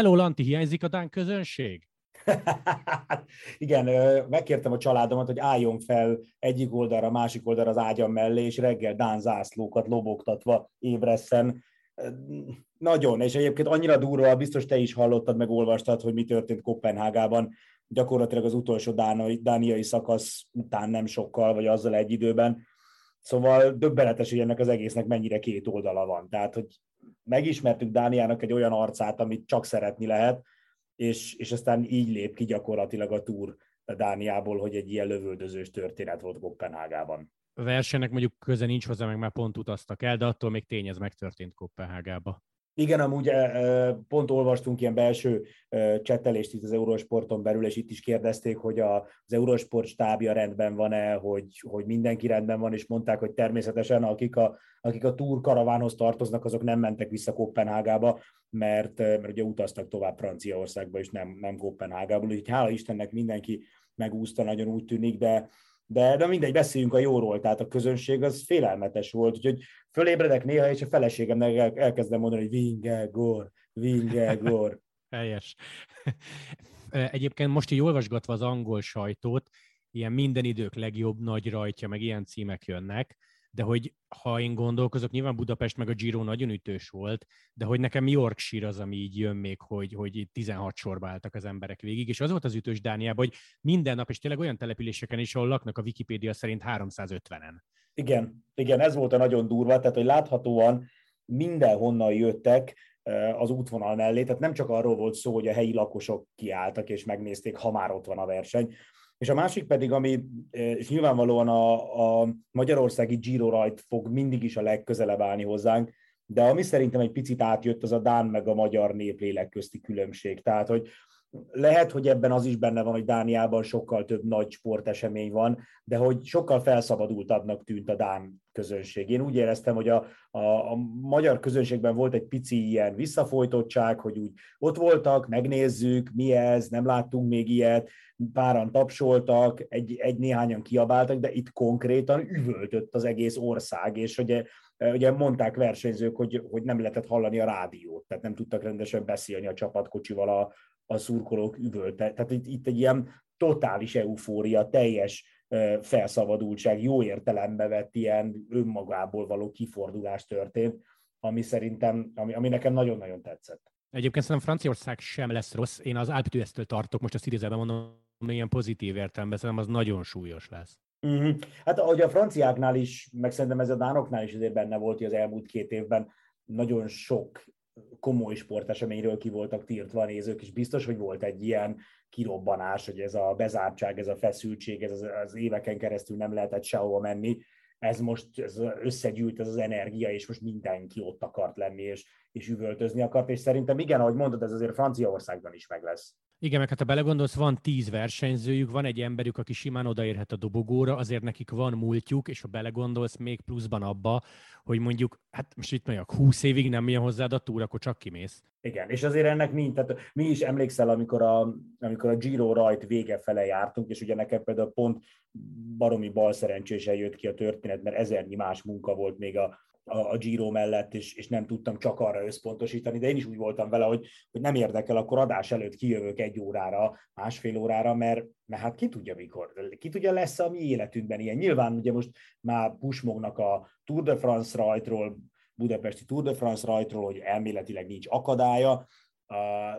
Hello, Lanti, hiányzik a Dán közönség? Igen, megkértem a családomat, hogy álljon fel egyik oldalra, másik oldalra az ágyam mellé, és reggel Dán zászlókat lobogtatva ébresszen. Nagyon, és egyébként annyira durva, biztos te is hallottad, meg olvastad, hogy mi történt Kopenhágában, gyakorlatilag az utolsó dániai szakasz után nem sokkal, vagy azzal egy időben. Szóval döbbenetes, hogy ennek az egésznek mennyire két oldala van. Tehát, hogy megismertük Dániának egy olyan arcát, amit csak szeretni lehet, és, és aztán így lép ki gyakorlatilag a túr Dániából, hogy egy ilyen lövöldözős történet volt Kopenhágában. A versenynek mondjuk köze nincs hozzá, meg már pont utaztak el, de attól még tény, ez megtörtént Kopenhágába. Igen, amúgy e, e, pont olvastunk ilyen belső e, csetelést itt az Eurosporton belül, és itt is kérdezték, hogy az Eurosport stábja rendben van-e, hogy, hogy mindenki rendben van, és mondták, hogy természetesen akik a, akik a túr karavánhoz tartoznak, azok nem mentek vissza Kopenhágába, mert, mert ugye utaztak tovább Franciaországba, és nem, nem Kopenhágából, úgyhogy hála Istennek mindenki megúszta, nagyon úgy tűnik, de, de, de mindegy, beszéljünk a jóról, tehát a közönség az félelmetes volt, úgyhogy fölébredek néha, és a feleségemnek el, elkezdem mondani, hogy Vingegor, Vingegor. Helyes. Egyébként most így olvasgatva az angol sajtót, ilyen minden idők legjobb nagy rajtja, meg ilyen címek jönnek, de hogy ha én gondolkozok, nyilván Budapest meg a Giro nagyon ütős volt, de hogy nekem Yorkshire az, ami így jön még, hogy, hogy 16 sorba álltak az emberek végig, és az volt az ütős Dániában, hogy minden nap, és tényleg olyan településeken is, ahol laknak a Wikipédia szerint 350-en. Igen, igen, ez volt a nagyon durva, tehát hogy láthatóan mindenhonnan jöttek az útvonal mellé, tehát nem csak arról volt szó, hogy a helyi lakosok kiálltak és megnézték, ha már ott van a verseny, és a másik pedig, ami, és nyilvánvalóan a, a magyarországi Giro rajt fog mindig is a legközelebb állni hozzánk, de ami szerintem egy picit átjött, az a Dán meg a magyar néplélek közti különbség. Tehát, hogy lehet, hogy ebben az is benne van, hogy Dániában sokkal több nagy sportesemény van, de hogy sokkal felszabadultabbnak tűnt a Dán közönség. Én úgy éreztem, hogy a, a, a magyar közönségben volt egy pici ilyen visszafolytottság, hogy úgy ott voltak, megnézzük, mi ez, nem láttunk még ilyet, páran tapsoltak, egy, egy néhányan kiabáltak, de itt konkrétan üvöltött az egész ország, és ugye, ugye mondták versenyzők, hogy, hogy nem lehetett hallani a rádiót, tehát nem tudtak rendesen beszélni a csapatkocsival a, a szurkolók üvölte. Tehát itt, itt egy ilyen totális eufória, teljes felszabadultság, jó értelembe vett ilyen önmagából való kifordulás történt, ami szerintem, ami, ami nekem nagyon-nagyon tetszett. Egyébként szerintem Franciaország sem lesz rossz. Én az Alpitűesztől tartok, most azt idézőben mondom, ilyen pozitív értelemben, szerintem az nagyon súlyos lesz. Mm-hmm. Hát ahogy a franciáknál is, meg szerintem ez a dánoknál is azért benne volt, hogy az elmúlt két évben nagyon sok komoly sporteseményről ki voltak tiltva a nézők, és biztos, hogy volt egy ilyen kirobbanás, hogy ez a bezártság, ez a feszültség, ez az, az éveken keresztül nem lehetett sehova menni, ez most ez összegyűlt ez az energia, és most mindenki ott akart lenni, és, és üvöltözni akart, és szerintem igen, ahogy mondod, ez azért Franciaországban is meg lesz. Igen, meg hát ha belegondolsz, van tíz versenyzőjük, van egy emberük, aki simán odaérhet a dobogóra, azért nekik van múltjuk, és ha belegondolsz még pluszban abba, hogy mondjuk, hát most itt mondjuk 20 évig nem jön hozzád a túra, akkor csak kimész. Igen, és azért ennek mind, tehát mi is emlékszel, amikor a, amikor a Giro rajt vége fele jártunk, és ugye nekem például pont baromi balszerencsésen jött ki a történet, mert ezernyi más munka volt még a, a, a Giro mellett, és, és nem tudtam csak arra összpontosítani, de én is úgy voltam vele, hogy, hogy nem érdekel, akkor adás előtt kijövök egy órára, másfél órára, mert, mert hát ki tudja mikor, ki tudja lesz a mi életünkben ilyen. Nyilván ugye most már pusmognak a Tour de France rajtról, budapesti Tour de France rajtról, hogy elméletileg nincs akadálya,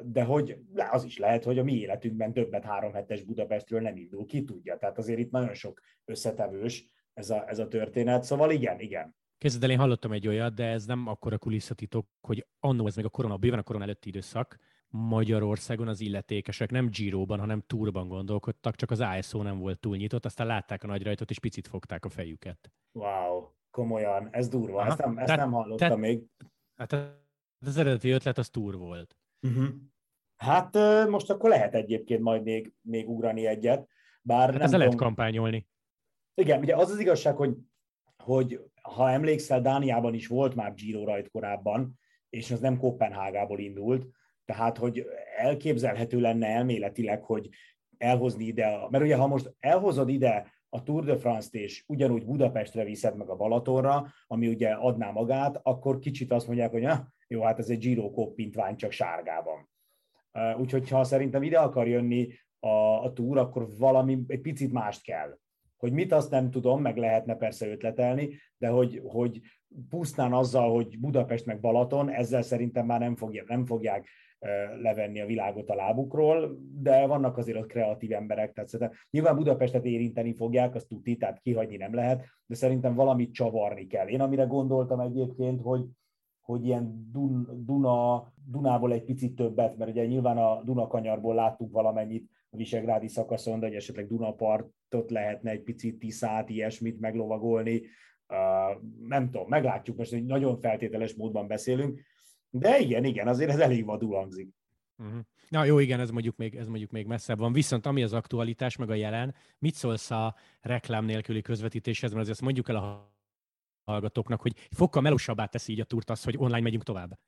de hogy az is lehet, hogy a mi életünkben többet három hetes Budapestről nem indul, ki tudja. Tehát azért itt nagyon sok összetevős ez a, ez a történet. Szóval igen, igen. El, én hallottam egy olyat, de ez nem akkora kulisszatitok, hogy annó ez meg a korona, bőven a korona előtti időszak, Magyarországon az illetékesek nem Giroban, hanem Túrban gondolkodtak, csak az ASO nem volt túl nyitott, aztán látták a nagy rajtot, és picit fogták a fejüket. Wow, komolyan, ez durva, Aha. ezt nem, ezt tehát, nem hallottam tehát, még. Hát az eredeti ötlet az túr volt. Uh-huh. Hát most akkor lehet egyébként majd még, még ugrani egyet. Bár hát nem ezzel lehet kampányolni. Igen, ugye az az igazság, hogy, hogy ha emlékszel, Dániában is volt már Giro rajt korábban, és az nem Kopenhágából indult, tehát hogy elképzelhető lenne elméletileg, hogy elhozni ide, mert ugye ha most elhozod ide a Tour de France-t és ugyanúgy Budapestre viszed meg a Balatonra, ami ugye adná magát, akkor kicsit azt mondják, hogy ah, jó, hát ez egy Giro koppintvány csak sárgában. Úgyhogy ha szerintem ide akar jönni a, a túr, akkor valami egy picit mást kell. Hogy mit, azt nem tudom, meg lehetne persze ötletelni, de hogy, hogy pusztán azzal, hogy Budapest meg Balaton, ezzel szerintem már nem, fogja, nem fogják levenni a világot a lábukról, de vannak azért ott kreatív emberek, tehát szerintem nyilván Budapestet érinteni fogják, azt tudni, tehát kihagyni nem lehet, de szerintem valamit csavarni kell. Én amire gondoltam egyébként, hogy, hogy ilyen Dun, Duna, Dunából egy picit többet, mert ugye nyilván a Dunakanyarból láttuk valamennyit a Visegrádi szakaszon, de hogy esetleg Dunapartot lehetne egy picit Tiszát, ilyesmit meglovagolni, uh, nem tudom, meglátjuk, most hogy nagyon feltételes módban beszélünk, de igen, igen, azért ez elég vadul hangzik. Uh-huh. Na jó, igen, ez mondjuk, még, ez mondjuk még messzebb van. Viszont ami az aktualitás, meg a jelen, mit szólsz a reklám nélküli közvetítéshez, mert azért azt mondjuk el a hallgatóknak, hogy fokkal melósabbá teszi így a túrt az, hogy online megyünk tovább.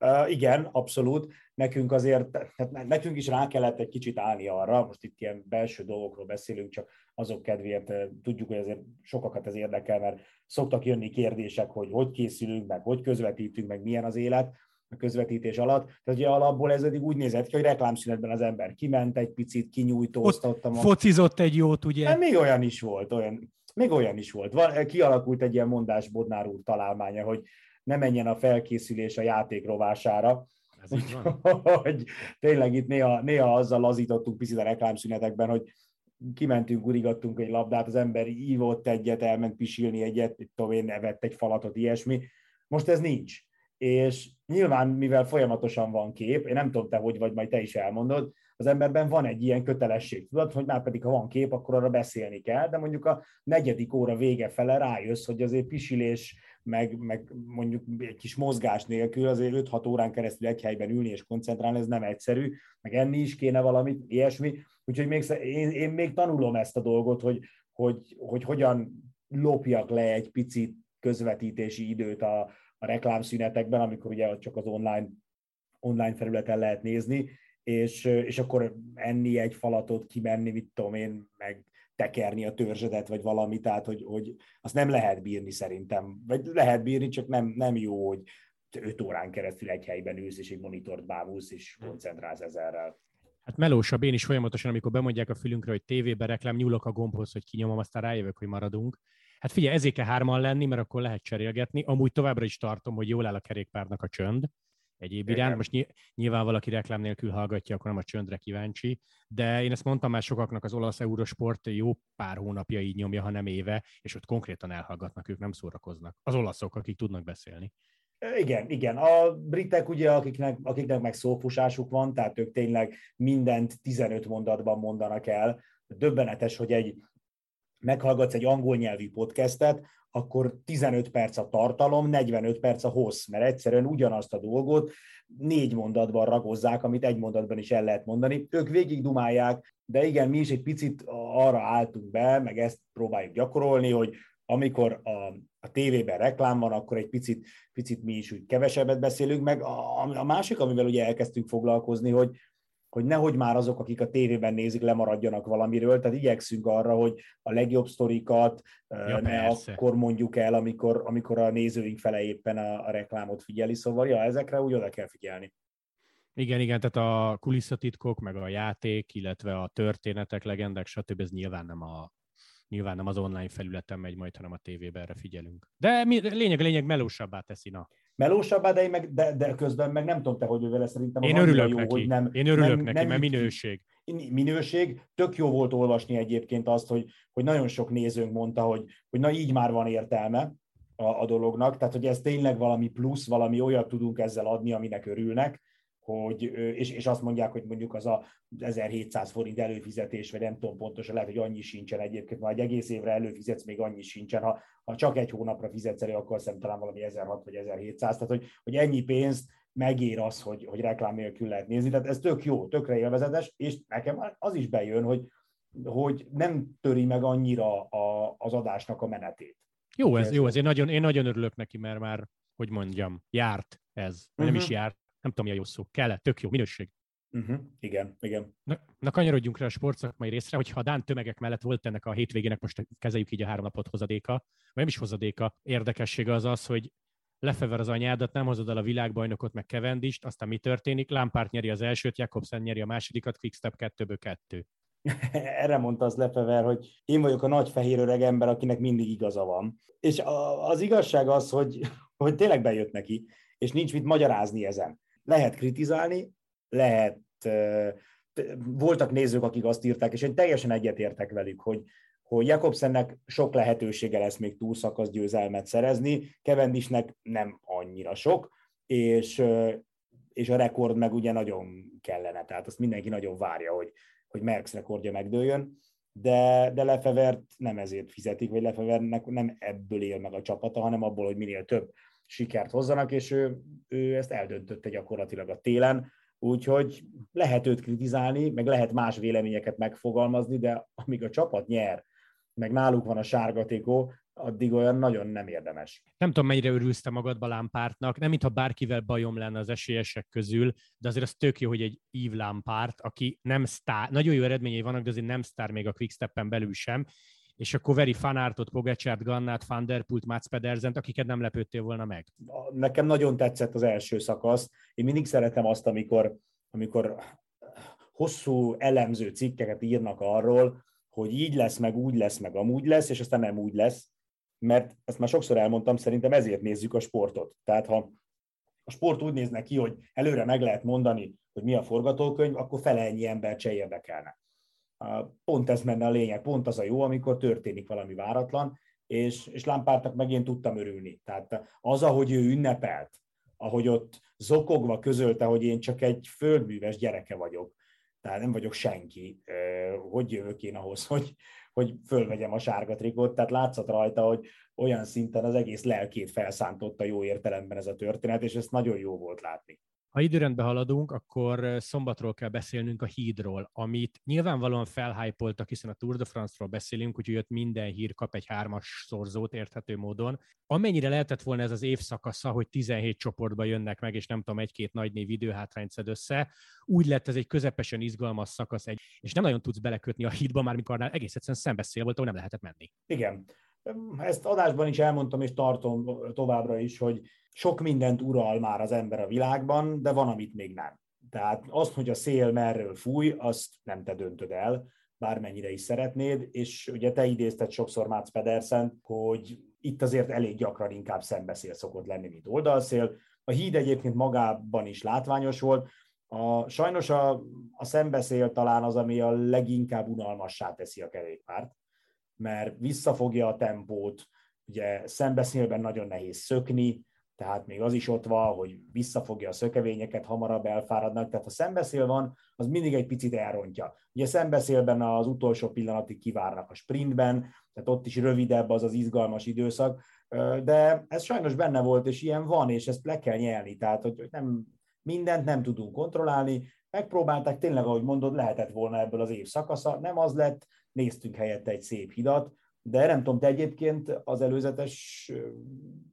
Uh, igen, abszolút. Nekünk azért, tehát nekünk is rá kellett egy kicsit állni arra, most itt ilyen belső dolgokról beszélünk, csak azok kedvéért tudjuk, hogy azért sokakat ez érdekel, mert szoktak jönni kérdések, hogy hogy készülünk, meg hogy közvetítünk, meg milyen az élet a közvetítés alatt. Tehát ugye alapból ez eddig úgy nézett ki, hogy reklámszünetben az ember kiment egy picit, kinyújtóztatta. Focizott egy jót, ugye? De még olyan is volt, olyan, még olyan is volt. Van, kialakult egy ilyen mondás Bodnár úr találmánya, hogy ne menjen a felkészülés a játék rovására. Hogy tényleg itt néha, néha azzal lazítottunk picit a reklámszünetekben, hogy kimentünk, urigattunk egy labdát, az ember ívott egyet, elment pisilni egyet, tudom én, nevett egy falatot, ilyesmi. Most ez nincs. És nyilván, mivel folyamatosan van kép, én nem tudom te, hogy vagy, majd te is elmondod, az emberben van egy ilyen kötelesség, tudod, hogy már pedig ha van kép, akkor arra beszélni kell, de mondjuk a negyedik óra vége fele rájössz, hogy azért pisilés, meg, meg mondjuk egy kis mozgás nélkül azért 5-6 órán keresztül egy helyben ülni és koncentrálni, ez nem egyszerű, meg enni is kéne valamit, ilyesmi. Úgyhogy még, én, én még tanulom ezt a dolgot, hogy, hogy, hogy hogyan lopjak le egy picit közvetítési időt a, a reklámszünetekben, amikor ugye csak az online, online felületen lehet nézni, és, és akkor enni egy falatot, kimenni, mit tudom én, meg tekerni a törzsedet, vagy valami, tehát hogy, hogy azt nem lehet bírni szerintem. Vagy lehet bírni, csak nem, nem jó, hogy öt órán keresztül egy helyben ülsz, és egy monitort bámulsz, és koncentrálsz ezerrel. Hát melósabb, én is folyamatosan, amikor bemondják a fülünkre, hogy tévébe reklám, nyúlok a gombhoz, hogy kinyomom, aztán rájövök, hogy maradunk. Hát figyelj, ezért kell hárman lenni, mert akkor lehet cserélgetni. Amúgy továbbra is tartom, hogy jól áll a kerékpárnak a csönd, egyéb Igen. iránt. Most nyilván valaki reklám nélkül hallgatja, akkor nem a csöndre kíváncsi, de én ezt mondtam már sokaknak, az olasz Eurosport jó pár hónapja így nyomja, ha nem éve, és ott konkrétan elhallgatnak, ők nem szórakoznak. Az olaszok, akik tudnak beszélni. Igen, igen. A britek ugye, akiknek, akiknek meg szófusásuk van, tehát ők tényleg mindent 15 mondatban mondanak el. Döbbenetes, hogy egy meghallgatsz egy angol nyelvű podcastet, akkor 15 perc a tartalom, 45 perc a hossz, mert egyszerűen ugyanazt a dolgot négy mondatban ragozzák, amit egy mondatban is el lehet mondani. Ők végig dumálják, de igen, mi is egy picit arra álltunk be, meg ezt próbáljuk gyakorolni, hogy amikor a, a tévében reklám van, akkor egy picit, picit mi is úgy kevesebbet beszélünk, meg a, a másik, amivel ugye elkezdtünk foglalkozni, hogy hogy nehogy már azok, akik a tévében nézik, lemaradjanak valamiről, tehát igyekszünk arra, hogy a legjobb sztorikat ja, ne persze. akkor mondjuk el, amikor, amikor a nézőink fele éppen a, a reklámot figyeli, szóval ja, ezekre úgy oda kell figyelni. Igen, igen, tehát a kulisszatitkok, meg a játék, illetve a történetek, legendák, stb. ez nyilván nem a nyilván nem az online felületen megy majd, hanem a tévében erre figyelünk. De mi, lényeg, lényeg melósabbá teszi, na melósabbá, de, meg, de, de közben meg nem tudom te, hogy vele szerintem Én örülök jó, neki. hogy nem, Én örülök nem, neki, nem mert minőség. Minőség. Tök jó volt olvasni egyébként azt, hogy, hogy nagyon sok nézőnk mondta, hogy, hogy na így már van értelme a, a dolognak, tehát hogy ez tényleg valami plusz, valami olyat tudunk ezzel adni, aminek örülnek, hogy, és, és azt mondják, hogy mondjuk az a 1700 forint előfizetés, vagy nem tudom pontosan, lehet, hogy annyi sincsen egyébként, vagy egy egész évre előfizetsz, még annyi sincsen, ha, ha csak egy hónapra fizetsz elő, akkor szerintem talán valami 1600 vagy 1700, tehát hogy, hogy ennyi pénzt megér az, hogy, hogy reklám nélkül lehet nézni, tehát ez tök jó, tökre élvezetes, és nekem az is bejön, hogy, hogy nem töri meg annyira a, az adásnak a menetét. Jó, ez, jó, ez én nagyon, én nagyon örülök neki, mert már, hogy mondjam, járt ez. Uh-huh. Nem is mhm. járt, nem tudom, mi a jó szó. Kellett, tök jó, minőség. Uh-huh. Igen, igen. Na, na kanyarodjunk rá a sportszakmai részre, hogyha a Dán tömegek mellett volt ennek a hétvégének, most kezeljük így a három napot hozadéka, vagy nem is hozadéka, érdekessége az az, hogy Lefever az anyádat, nem hozod el a világbajnokot, meg Kevendist, aztán mi történik? Lampard nyeri az elsőt, Jakobsen nyeri a másodikat, Quickstep 2 2 Erre mondta az Lefever, hogy én vagyok a nagy fehér öreg ember, akinek mindig igaza van. És az igazság az, hogy, hogy tényleg bejött neki, és nincs mit magyarázni ezen. Lehet kritizálni, lehet voltak nézők, akik azt írták, és én teljesen egyetértek velük, hogy, hogy Jakobsennek sok lehetősége lesz még túlszakasz győzelmet szerezni, Kevendisnek nem annyira sok, és, és a rekord meg ugye nagyon kellene, tehát azt mindenki nagyon várja, hogy, hogy Merckx rekordja megdőljön, de, de Lefevert nem ezért fizetik, vagy Lefevernek nem ebből él meg a csapata, hanem abból, hogy minél több sikert hozzanak, és ő, ő ezt eldöntötte gyakorlatilag a télen, Úgyhogy lehet őt kritizálni, meg lehet más véleményeket megfogalmazni, de amíg a csapat nyer, meg náluk van a sárgatékó, addig olyan nagyon nem érdemes. Nem tudom, mennyire örülsz te magadba Lámpártnak, nem mintha bárkivel bajom lenne az esélyesek közül, de azért az tök jó, hogy egy Yves Lámpárt, aki nem sztár, nagyon jó eredményei vannak, de azért nem sztár még a Quicksteppen belül sem, és akkor veri Fanártot, Pogacsát, Gannát, Van Der Pult, Mats Pedersent, akiket nem lepődtél volna meg. Nekem nagyon tetszett az első szakasz. Én mindig szeretem azt, amikor, amikor hosszú elemző cikkeket írnak arról, hogy így lesz, meg úgy lesz, meg amúgy lesz, és aztán nem úgy lesz, mert ezt már sokszor elmondtam, szerintem ezért nézzük a sportot. Tehát ha a sport úgy nézne ki, hogy előre meg lehet mondani, hogy mi a forgatókönyv, akkor fele ennyi ember se érdekelne. Pont ez menne a lényeg, pont az a jó, amikor történik valami váratlan, és, és Lampártnak meg én tudtam örülni. Tehát az, ahogy ő ünnepelt, ahogy ott zokogva közölte, hogy én csak egy földműves gyereke vagyok, tehát nem vagyok senki, hogy jövök én ahhoz, hogy, hogy fölvegyem a sárga trikot, tehát látszott rajta, hogy olyan szinten az egész lelkét felszántotta jó értelemben ez a történet, és ezt nagyon jó volt látni. Ha időrendbe haladunk, akkor szombatról kell beszélnünk a hídról, amit nyilvánvalóan felhájpoltak, hiszen a Tour de France-ról beszélünk, úgyhogy ott minden hír kap egy hármas szorzót érthető módon. Amennyire lehetett volna ez az évszakasza, hogy 17 csoportba jönnek meg, és nem tudom, egy-két nagy név időhátrányt szed össze, úgy lett ez egy közepesen izgalmas szakasz, egy, és nem nagyon tudsz belekötni a hídba, már mikor egész egyszerűen szembeszél volt, ahol nem lehetett menni. Igen. Ezt adásban is elmondtam, és tartom továbbra is, hogy sok mindent ural már az ember a világban, de van, amit még nem. Tehát azt, hogy a szél merről fúj, azt nem te döntöd el, bármennyire is szeretnéd, és ugye te idézted sokszor Mats Pedersen, hogy itt azért elég gyakran inkább szembeszél szokott lenni, mint oldalszél. A híd egyébként magában is látványos volt, a, sajnos a, a szembeszél talán az, ami a leginkább unalmassá teszi a kerékpárt, mert visszafogja a tempót, ugye szembeszélben nagyon nehéz szökni, tehát még az is ott van, hogy visszafogja a szökevényeket, hamarabb elfáradnak, tehát ha szembeszél van, az mindig egy picit elrontja. Ugye szembeszélben az utolsó pillanatig kivárnak a sprintben, tehát ott is rövidebb az az izgalmas időszak, de ez sajnos benne volt, és ilyen van, és ezt le kell nyelni, tehát hogy nem, mindent nem tudunk kontrollálni, megpróbálták, tényleg, ahogy mondod, lehetett volna ebből az év szakasza, nem az lett, néztünk helyette egy szép hidat, de nem tudom, te egyébként az előzetes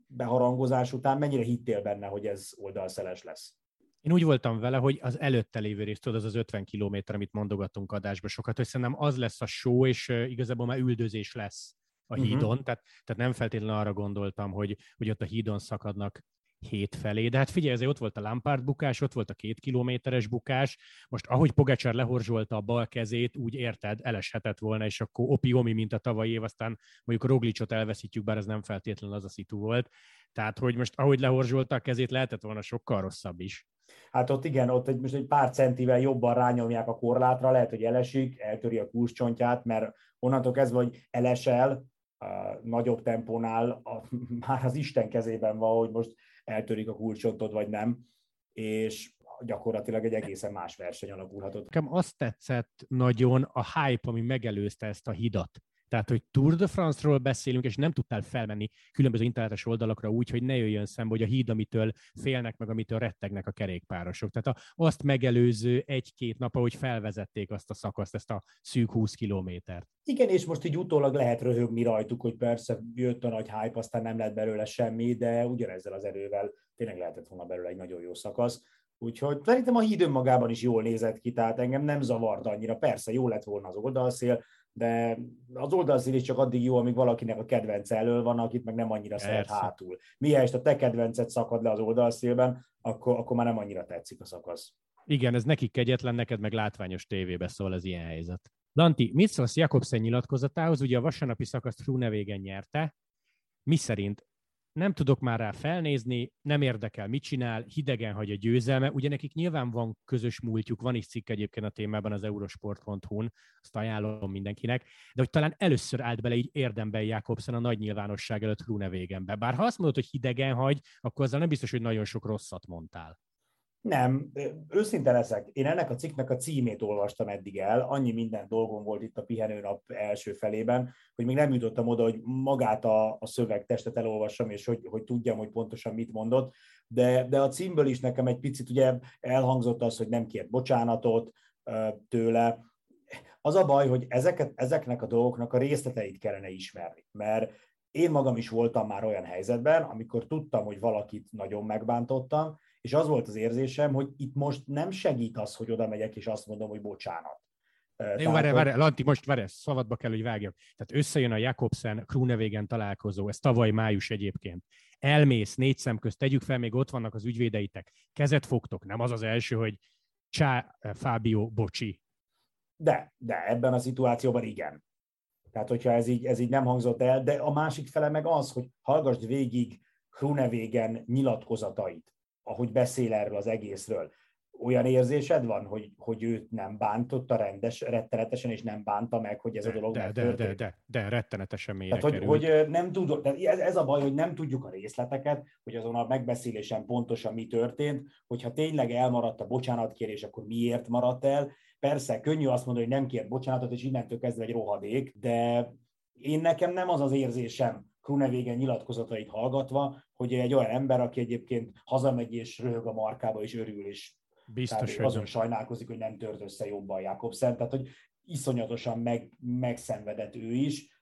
beharangozás után mennyire hittél benne, hogy ez oldalszeles lesz? Én úgy voltam vele, hogy az előtte lévő rész, tudod, az az 50 kilométer, amit mondogatunk adásba sokat, hogy szerintem az lesz a show, és igazából már üldözés lesz a mhm. hídon, uh-huh. tehát, tehát nem feltétlenül arra gondoltam, hogy, hogy ott a hídon szakadnak hét felé. De hát figyelj, ott volt a Lampard bukás, ott volt a két kilométeres bukás. Most ahogy Pogacsár lehorzsolta a bal kezét, úgy érted, eleshetett volna, és akkor opi-omi, mint a tavalyi év, aztán mondjuk a Roglicot elveszítjük, bár ez nem feltétlenül az a szitu volt. Tehát, hogy most ahogy lehorzsolta a kezét, lehetett volna sokkal rosszabb is. Hát ott igen, ott egy, most egy pár centivel jobban rányomják a korlátra, lehet, hogy elesik, eltöri a kulcscsontját, mert onnantól kezdve, hogy elesel, a nagyobb tempónál a, már az Isten kezében van, hogy most eltörik a kulcsontod, vagy nem, és gyakorlatilag egy egészen más verseny alakulhatott. Nekem azt tetszett nagyon a hype, ami megelőzte ezt a hidat. Tehát, hogy Tour de France-ról beszélünk, és nem tudtál felmenni különböző internetes oldalakra úgy, hogy ne jöjjön szembe, hogy a híd, amitől félnek, meg amitől rettegnek a kerékpárosok. Tehát a, azt megelőző egy-két nap, ahogy felvezették azt a szakaszt, ezt a szűk 20 kilométert. Igen, és most így utólag lehet röhögni rajtuk, hogy persze jött a nagy hype, aztán nem lett belőle semmi, de ugyanezzel az erővel tényleg lehetett volna belőle egy nagyon jó szakasz. Úgyhogy szerintem a híd önmagában is jól nézett ki, tehát engem nem zavart annyira. Persze, jó lett volna az oldalszél, de az oldalszín is csak addig jó, amíg valakinek a kedvence elől van, akit meg nem annyira Persze. szeret hátul. Mihez a te kedvencet szakad le az oldalszélben, akkor, akkor már nem annyira tetszik a szakasz. Igen, ez nekik kegyetlen, neked meg látványos tévébe szól az ilyen helyzet. Lanti, mit szólsz Jakobsen nyilatkozatához? Ugye a vasárnapi szakaszt Frunevégen nyerte. Mi szerint nem tudok már rá felnézni, nem érdekel, mit csinál, hidegen hagy a győzelme. Ugye nekik nyilván van közös múltjuk, van is cikk egyébként a témában az eurosport.hu-n, azt ajánlom mindenkinek, de hogy talán először állt bele így érdemben Jakobsen a nagy nyilvánosság előtt Grunevégenbe. Bár ha azt mondod, hogy hidegen hagy, akkor azzal nem biztos, hogy nagyon sok rosszat mondtál. Nem, őszinte leszek. Én ennek a cikknek a címét olvastam eddig el, annyi minden dolgom volt itt a pihenőnap első felében, hogy még nem jutottam oda, hogy magát a, a szövegtestet elolvassam, és hogy, hogy tudjam, hogy pontosan mit mondott, de, de a címből is nekem egy picit ugye elhangzott az, hogy nem kért bocsánatot tőle. Az a baj, hogy ezeket, ezeknek a dolgoknak a részleteit kellene ismerni, mert én magam is voltam már olyan helyzetben, amikor tudtam, hogy valakit nagyon megbántottam, és az volt az érzésem, hogy itt most nem segít az, hogy oda megyek, és azt mondom, hogy bocsánat. Jó, várj, várj, Lanti, most várj, szabadba kell, hogy vágjak. Tehát összejön a Jakobsen Krunevégen találkozó, ez tavaly május egyébként. Elmész, négy szem közt, tegyük fel, még ott vannak az ügyvédeitek. Kezet fogtok, nem az az első, hogy csá, Fábio, bocsi. De, de ebben a szituációban igen. Tehát, hogyha ez így, ez így nem hangzott el, de a másik fele meg az, hogy hallgassd végig Krunevégen nyilatkozatait ahogy beszél erről az egészről, olyan érzésed van, hogy, hogy őt nem bántotta rendes, rettenetesen, és nem bánta meg, hogy ez a dolog de, de, de, de, de, rettenetesen mélyre Tehát, hogy, hogy nem tudod, ez, ez a baj, hogy nem tudjuk a részleteket, hogy azon a megbeszélésen pontosan mi történt, hogyha tényleg elmaradt a bocsánatkérés, akkor miért maradt el. Persze, könnyű azt mondani, hogy nem kért bocsánatot, és innentől kezdve egy rohadék, de én nekem nem az az érzésem, Krunevégen nyilatkozatait hallgatva, hogy egy olyan ember, aki egyébként hazamegy és röhög a markába és örül, és Biztos, hogy azon sajnálkozik, hogy nem tört össze jobban Jakobsen, tehát hogy iszonyatosan meg, megszenvedett ő is.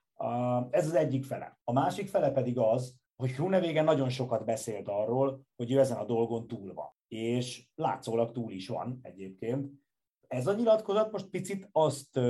Ez az egyik fele. A másik fele pedig az, hogy Krunevégen nagyon sokat beszélt arról, hogy ő ezen a dolgon túl van. És látszólag túl is van egyébként. Ez a nyilatkozat most picit azt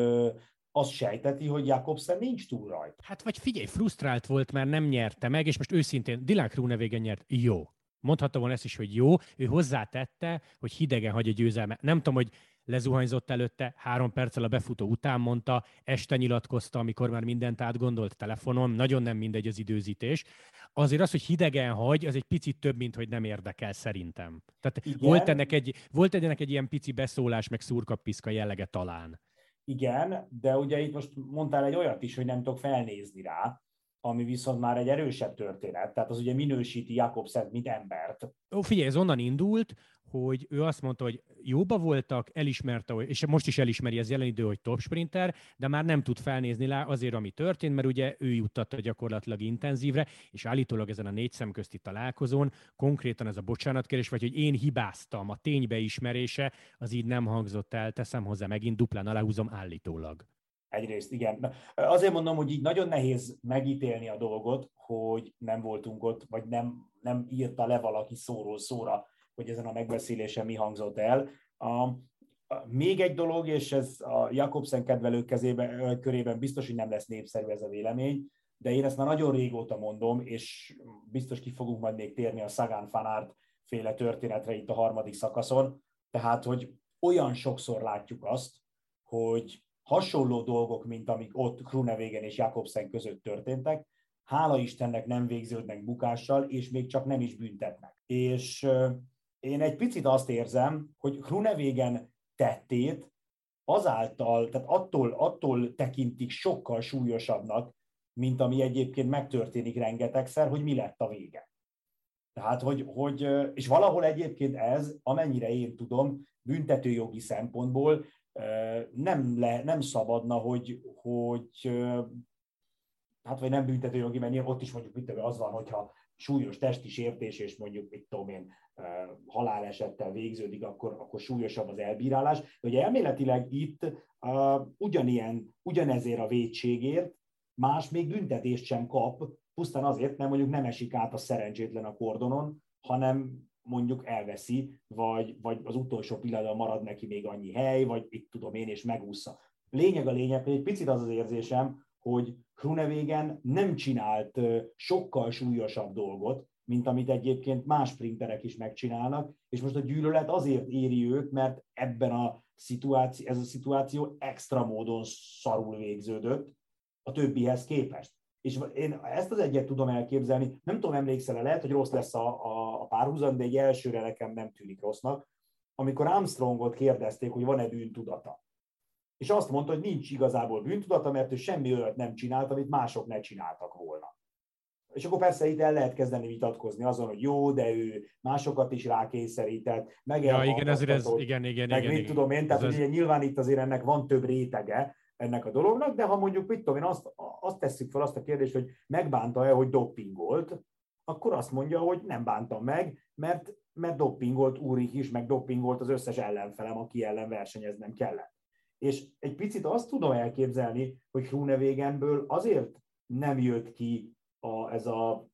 azt sejteti, hogy Jakobsen nincs túl rajta. Hát vagy figyelj, frusztrált volt, mert nem nyerte meg, és most őszintén Dylan Kroenewegen nyert. Jó. Mondhatta volna ezt is, hogy jó. Ő hozzátette, hogy hidegen hagy a győzelme. Nem tudom, hogy lezuhanyzott előtte, három perccel a befutó után mondta, este nyilatkozta, amikor már mindent átgondolt telefonon, nagyon nem mindegy az időzítés. Azért az, hogy hidegen hagy, az egy picit több, mint hogy nem érdekel szerintem. Tehát volt ennek, egy, volt ennek egy ilyen pici beszólás, meg szurkapiszka jellege talán. Igen, de ugye itt most mondtál egy olyat is, hogy nem tudok felnézni rá, ami viszont már egy erősebb történet, tehát az ugye minősíti Jakobszent, mint embert. Ó, figyelj, ez onnan indult, hogy ő azt mondta, hogy jóba voltak, elismerte, és most is elismeri ez jelen idő, hogy top sprinter, de már nem tud felnézni rá azért, ami történt, mert ugye ő juttatta gyakorlatilag intenzívre, és állítólag ezen a négy szemközti találkozón konkrétan ez a bocsánatkérés, vagy hogy én hibáztam, a ténybeismerése, az így nem hangzott el, teszem hozzá megint, duplán aláhúzom állítólag. Egyrészt igen. Azért mondom, hogy így nagyon nehéz megítélni a dolgot, hogy nem voltunk ott, vagy nem, nem írta le valaki szóról szóra hogy ezen a megbeszélésen mi hangzott el. A, még egy dolog, és ez a Jakobsen kedvelők kezébe, körében biztos, hogy nem lesz népszerű ez a vélemény, de én ezt már nagyon régóta mondom, és biztos ki fogunk majd még térni a Szagán Fanárt féle történetre itt a harmadik szakaszon, tehát, hogy olyan sokszor látjuk azt, hogy hasonló dolgok, mint amik ott Krunevégen és Jakobsen között történtek, hála Istennek nem végződnek bukással, és még csak nem is büntetnek. És én egy picit azt érzem, hogy Grunevégen tettét azáltal, tehát attól, attól tekintik sokkal súlyosabbnak, mint ami egyébként megtörténik rengetegszer, hogy mi lett a vége. Tehát, hogy, hogy, és valahol egyébként ez, amennyire én tudom, büntetőjogi szempontból nem, le, nem szabadna, hogy, hogy hát vagy nem büntetőjogi, mert ott is mondjuk az van, hogyha súlyos testi sértés, és mondjuk, mit tudom én, halálesettel végződik, akkor, akkor súlyosabb az elbírálás. De ugye elméletileg itt uh, ugyanilyen, ugyanezért a védségért más még büntetést sem kap, pusztán azért, mert mondjuk nem esik át a szerencsétlen a kordonon, hanem, mondjuk elveszi, vagy, vagy az utolsó pillanatban marad neki még annyi hely, vagy itt tudom én, és megúszza. Lényeg a lényeg, hogy egy picit az az érzésem, hogy Grunewagen nem csinált sokkal súlyosabb dolgot, mint amit egyébként más sprinterek is megcsinálnak, és most a gyűlölet azért éri őt, mert ebben a szituáció, ez a szituáció extra módon szarul végződött a többihez képest. És én ezt az egyet tudom elképzelni, nem tudom, emlékszel lehet, hogy rossz lesz a, a, a párhuzam, de egy elsőre nekem nem tűnik rossznak, amikor Armstrongot kérdezték, hogy van-e bűntudata. És azt mondta, hogy nincs igazából bűntudata, mert ő semmi olyat nem csinált, amit mások ne csináltak volna. És akkor persze itt el lehet kezdeni vitatkozni azon, hogy jó, de ő másokat is rákényszerített, meg ja, igen, ezért ez, igen, igen, meg igen, mit igen. tudom én, tehát ez, ugye nyilván itt azért ennek van több rétege, ennek a dolognak, de ha mondjuk, mit tudom én, azt, azt tesszük fel azt a kérdést, hogy megbánta-e, hogy doppingolt, akkor azt mondja, hogy nem bántam meg, mert, mert doppingolt Úrik is, meg doppingolt az összes ellenfelem, aki ellen versenyeznem kellett. És egy picit azt tudom elképzelni, hogy Hrunevégenből azért nem jött ki a, ez, a,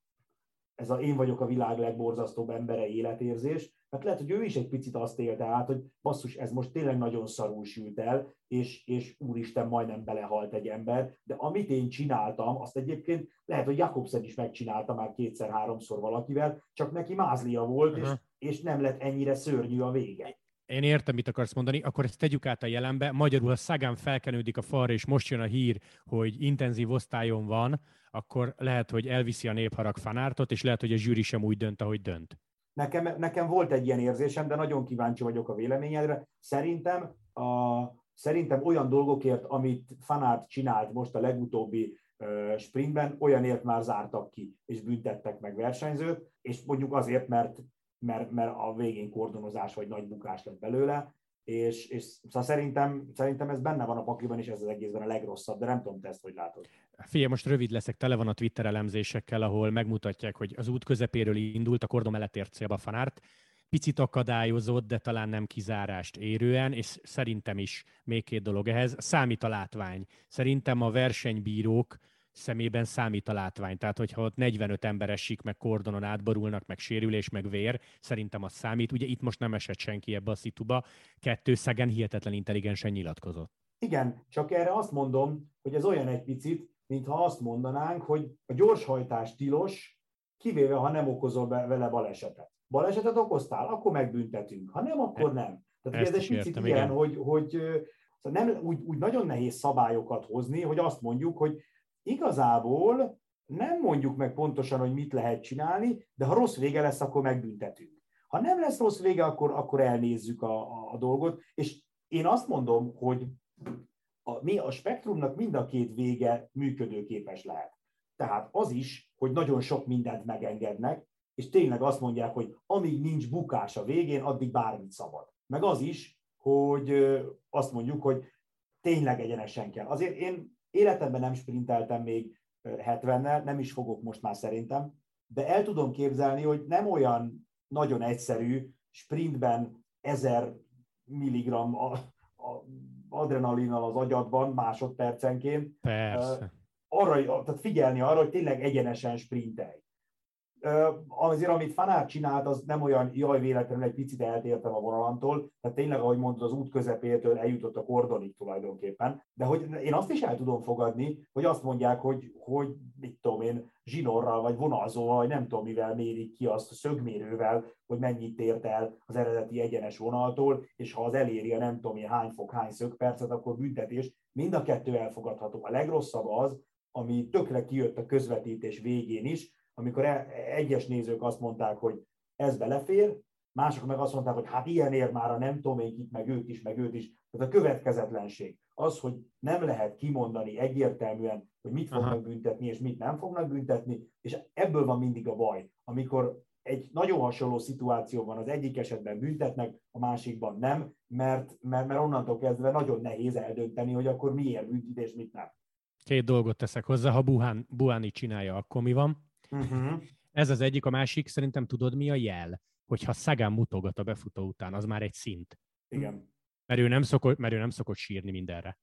ez a én vagyok a világ legborzasztóbb embere életérzés, mert lehet, hogy ő is egy picit azt élte át, hogy basszus, ez most tényleg nagyon szarul sült el, és, és úristen, majdnem belehalt egy ember, de amit én csináltam, azt egyébként lehet, hogy Jakobsen is megcsinálta már kétszer-háromszor valakivel, csak neki mázlia volt, és, és nem lett ennyire szörnyű a vége. Én értem, mit akarsz mondani, akkor ezt tegyük át a jelenbe. Magyarul, ha Szagán felkenődik a falra, és most jön a hír, hogy intenzív osztályon van, akkor lehet, hogy elviszi a népharag fanártot, és lehet, hogy a zsűri sem úgy dönt, ahogy dönt. Nekem, nekem volt egy ilyen érzésem, de nagyon kíváncsi vagyok a véleményedre. Szerintem, a, szerintem olyan dolgokért, amit Fanárt csinált most a legutóbbi sprintben, olyanért már zártak ki, és büntettek meg versenyzőt, és mondjuk azért, mert, mert, mert a végén kordonozás vagy nagy bukás lett belőle, és, és szóval szerintem, szerintem ez benne van a pakliban, és ez az egészben a legrosszabb, de nem tudom, te ezt hogy látod. Figyelj, most rövid leszek, tele van a Twitter elemzésekkel, ahol megmutatják, hogy az út közepéről indult, a kordon mellett ért célba Fanárt, picit akadályozott, de talán nem kizárást érően, és szerintem is még két dolog ehhez. Számít a látvány. Szerintem a versenybírók szemében számít a látvány. Tehát, hogyha ott 45 ember esik, meg kordonon átborulnak, meg sérülés, meg vér, szerintem az számít. Ugye itt most nem esett senki ebbe a szituba. Kettő szegen hihetetlen intelligensen nyilatkozott. Igen, csak erre azt mondom, hogy ez olyan egy picit, mintha azt mondanánk, hogy a gyorshajtás tilos, kivéve ha nem okozol vele balesetet. Balesetet okoztál, akkor megbüntetünk. Ha nem, akkor nem. Tehát ez egy picit ilyen, hogy, hogy szóval nem, úgy, úgy nagyon nehéz szabályokat hozni, hogy azt mondjuk, hogy igazából nem mondjuk meg pontosan, hogy mit lehet csinálni, de ha rossz vége lesz, akkor megbüntetünk. Ha nem lesz rossz vége, akkor, akkor elnézzük a, a, a dolgot, és én azt mondom, hogy a, mi a spektrumnak mind a két vége működőképes lehet. Tehát az is, hogy nagyon sok mindent megengednek, és tényleg azt mondják, hogy amíg nincs bukás a végén, addig bármit szabad. Meg az is, hogy azt mondjuk, hogy tényleg egyenesen kell. Azért én életemben nem sprinteltem még 70-nel, nem is fogok most már szerintem, de el tudom képzelni, hogy nem olyan nagyon egyszerű sprintben 1000 milligram a, a adrenalinnal az agyadban másodpercenként. Persze. Arra, tehát figyelni arra, hogy tényleg egyenesen sprintelj azért, amit Fanár csinált, az nem olyan, jaj, véletlenül egy picit eltértem a vonalantól, tehát tényleg, ahogy mondod, az út közepétől eljutott a kordonig tulajdonképpen, de hogy én azt is el tudom fogadni, hogy azt mondják, hogy, hogy mit tudom én, zsinorral, vagy vonalzóval, vagy nem tudom mivel mérik ki azt a szögmérővel, hogy mennyit tért el az eredeti egyenes vonaltól, és ha az eléri a nem tudom én hány fok, hány szögpercet, akkor büntetés. Mind a kettő elfogadható. A legrosszabb az, ami tökre kijött a közvetítés végén is, amikor e, egyes nézők azt mondták, hogy ez belefér, mások meg azt mondták, hogy hát ilyen ér már a nem tudom én kit, meg őt is, meg őt is. Tehát a következetlenség. Az, hogy nem lehet kimondani egyértelműen, hogy mit fognak Aha. büntetni, és mit nem fognak büntetni, és ebből van mindig a baj. Amikor egy nagyon hasonló szituáció van, az egyik esetben büntetnek, a másikban nem, mert, mert, mert onnantól kezdve nagyon nehéz eldönteni, hogy akkor miért büntetés, mit nem. Két dolgot teszek hozzá, ha Buhán, Buháni csinálja, akkor mi van? Uh-huh. Ez az egyik, a másik szerintem tudod mi a jel? Hogyha Szagán mutogat a befutó után, az már egy szint. Igen. Mert ő nem szokott, mert ő nem szokott sírni mindenre.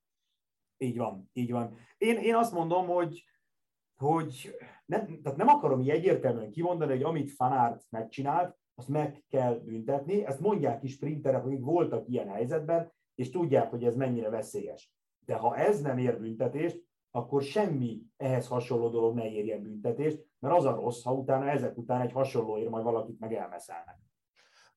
Így van, így van. Én, én azt mondom, hogy, hogy nem, tehát nem akarom így egyértelműen kimondani, hogy amit Fanárt megcsinált, azt meg kell büntetni. Ezt mondják is sprinterek, akik voltak ilyen helyzetben, és tudják, hogy ez mennyire veszélyes. De ha ez nem ér büntetést, akkor semmi ehhez hasonló dolog ne érjen büntetést, mert az a rossz, ha utána ezek után egy hasonlóért majd valakit meg elmeszelnek.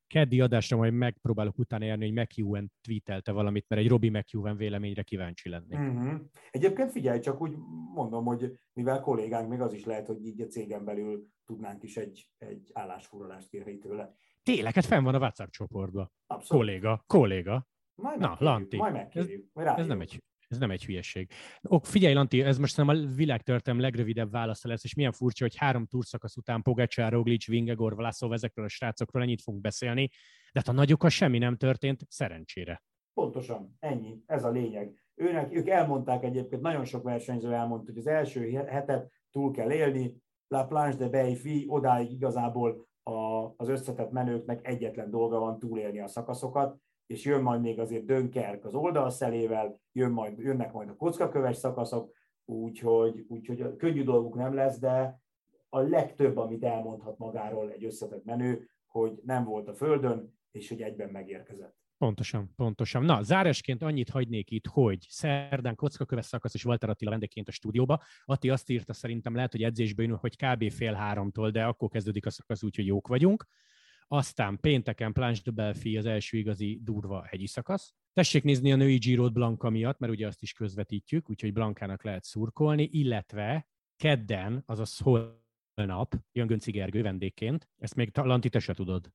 Keddi adásra majd megpróbálok utána érni, hogy McEwen tweetelte valamit, mert egy Robbie McEwen véleményre kíváncsi lennék. Uh-huh. Egyébként figyelj, csak úgy mondom, hogy mivel kollégánk, még az is lehet, hogy így a cégen belül tudnánk is egy, egy állásfoglalást kérni tőle. Tényleg, hát fenn van a WhatsApp csoportban. Abszolút. Kolléga, kolléga. Majd Na, Lanti. Majd megkérjük. Ez, ez nem egy ez nem egy hülyeség. Ok, figyelj, Lanti, ez most nem a világtörtem legrövidebb válasza lesz, és milyen furcsa, hogy három túrszakasz után Pogacsár, Roglic, Vingegor, Vlaszov, ezekről a srácokról ennyit fogunk beszélni, de hát a nagyokkal semmi nem történt, szerencsére. Pontosan, ennyi, ez a lényeg. Őnek, ők elmondták egyébként, nagyon sok versenyző elmondta, hogy az első hetet túl kell élni, La Planche de Beifi, odáig igazából a, az összetett menőknek egyetlen dolga van túlélni a szakaszokat, és jön majd még azért Dönkerk az oldalszelével, jön majd, jönnek majd a kockaköves szakaszok, úgyhogy, úgyhogy könnyű dolguk nem lesz, de a legtöbb, amit elmondhat magáról egy összetett menő, hogy nem volt a földön, és hogy egyben megérkezett. Pontosan, pontosan. Na, zárásként annyit hagynék itt, hogy szerdán kockaköves szakasz és Walter Attila vendégként a stúdióba. Atti azt írta, szerintem lehet, hogy edzésbe jön, hogy kb. fél háromtól, de akkor kezdődik a szakasz, úgyhogy jók vagyunk. Aztán pénteken Planche de Belfi az első igazi durva hegyi szakasz. Tessék nézni a női giro Blanka miatt, mert ugye azt is közvetítjük, úgyhogy Blankának lehet szurkolni, illetve kedden, azaz holnap jön Gönci Gergő vendégként. Ezt még Lanti, te se tudod.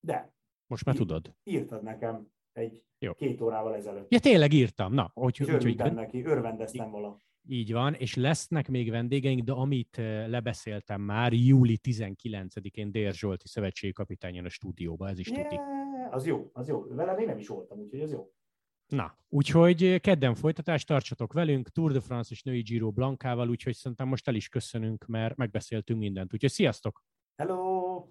De. Most már tudod. Írtad nekem egy Jó. két órával ezelőtt. Ja, tényleg írtam. Na, hogy, úgy, hogy, neki, örvendeztem vala. Így van, és lesznek még vendégeink, de amit eh, lebeszéltem már, júli 19-én Dér Zsolti szövetségi kapitányon a stúdióba, ez is yeah, tuti. Az jó, az jó. Vele még nem is voltam, úgyhogy az jó. Na, úgyhogy eh, kedden folytatást tartsatok velünk, Tour de France és női Giro Blankával, úgyhogy szerintem most el is köszönünk, mert megbeszéltünk mindent. Úgyhogy sziasztok! Hello!